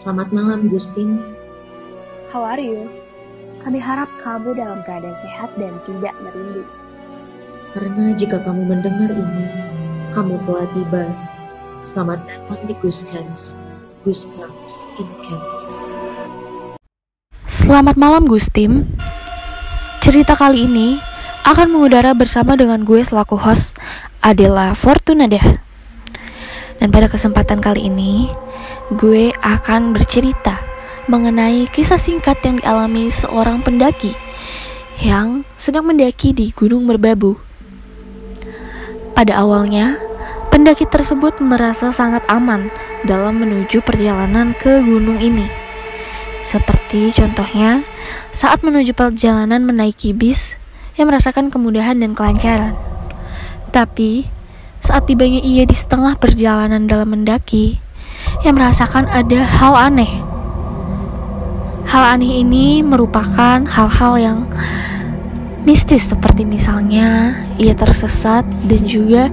Selamat malam, Gustin. How are you? Kami harap kamu dalam keadaan sehat dan tidak merindu. Karena jika kamu mendengar ini, kamu telah tiba. Selamat datang di Guskans, Goosebumps in Campus. Selamat malam Gustim. Cerita kali ini akan mengudara bersama dengan gue selaku host Adela Fortunada. Dan pada kesempatan kali ini, gue akan bercerita mengenai kisah singkat yang dialami seorang pendaki yang sedang mendaki di Gunung Merbabu. Pada awalnya, pendaki tersebut merasa sangat aman dalam menuju perjalanan ke gunung ini. Seperti contohnya, saat menuju perjalanan menaiki bis yang merasakan kemudahan dan kelancaran. Tapi, saat tibanya ia di setengah perjalanan dalam mendaki, ia merasakan ada hal aneh. Hal aneh ini merupakan hal-hal yang mistis seperti misalnya ia tersesat dan juga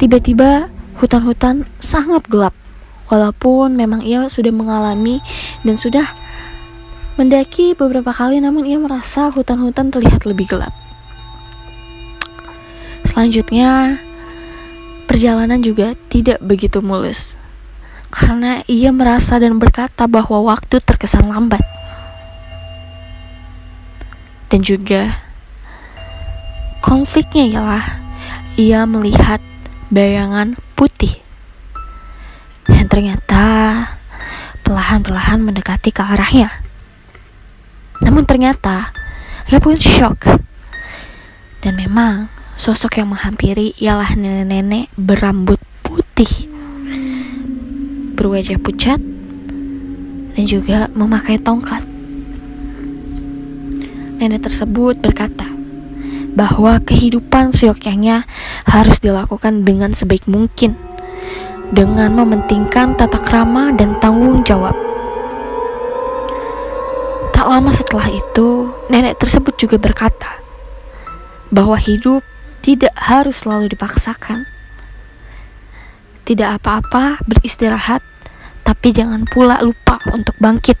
tiba-tiba hutan-hutan sangat gelap. Walaupun memang ia sudah mengalami dan sudah mendaki beberapa kali namun ia merasa hutan-hutan terlihat lebih gelap. Selanjutnya, Perjalanan juga tidak begitu mulus, karena ia merasa dan berkata bahwa waktu terkesan lambat. Dan juga, konfliknya ialah ia melihat bayangan putih yang ternyata perlahan-perlahan mendekati ke arahnya. Namun ternyata ia pun shock. Dan memang Sosok yang menghampiri ialah nenek-nenek berambut putih, berwajah pucat, dan juga memakai tongkat. Nenek tersebut berkata bahwa kehidupan seyogyanya harus dilakukan dengan sebaik mungkin, dengan mementingkan tata krama dan tanggung jawab. Tak lama setelah itu, nenek tersebut juga berkata bahwa hidup tidak harus selalu dipaksakan. Tidak apa-apa beristirahat, tapi jangan pula lupa untuk bangkit.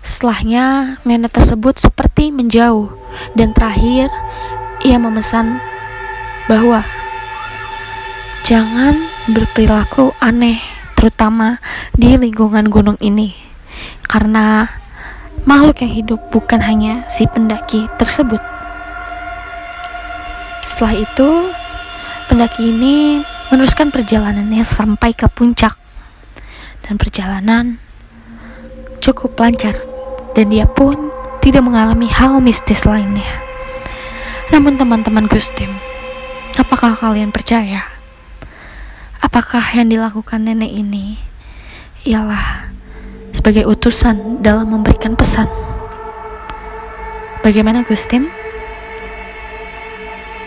Setelahnya, nenek tersebut seperti menjauh, dan terakhir ia memesan bahwa jangan berperilaku aneh, terutama di lingkungan gunung ini, karena makhluk yang hidup bukan hanya si pendaki tersebut. Setelah itu, pendaki ini meneruskan perjalanannya sampai ke puncak. Dan perjalanan cukup lancar dan dia pun tidak mengalami hal mistis lainnya. Namun teman-teman Gustim, apakah kalian percaya? Apakah yang dilakukan nenek ini ialah sebagai utusan dalam memberikan pesan? Bagaimana Gustim?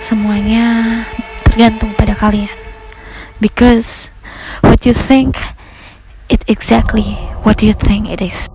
Semuanya tergantung pada kalian. Because what you think it exactly what you think it is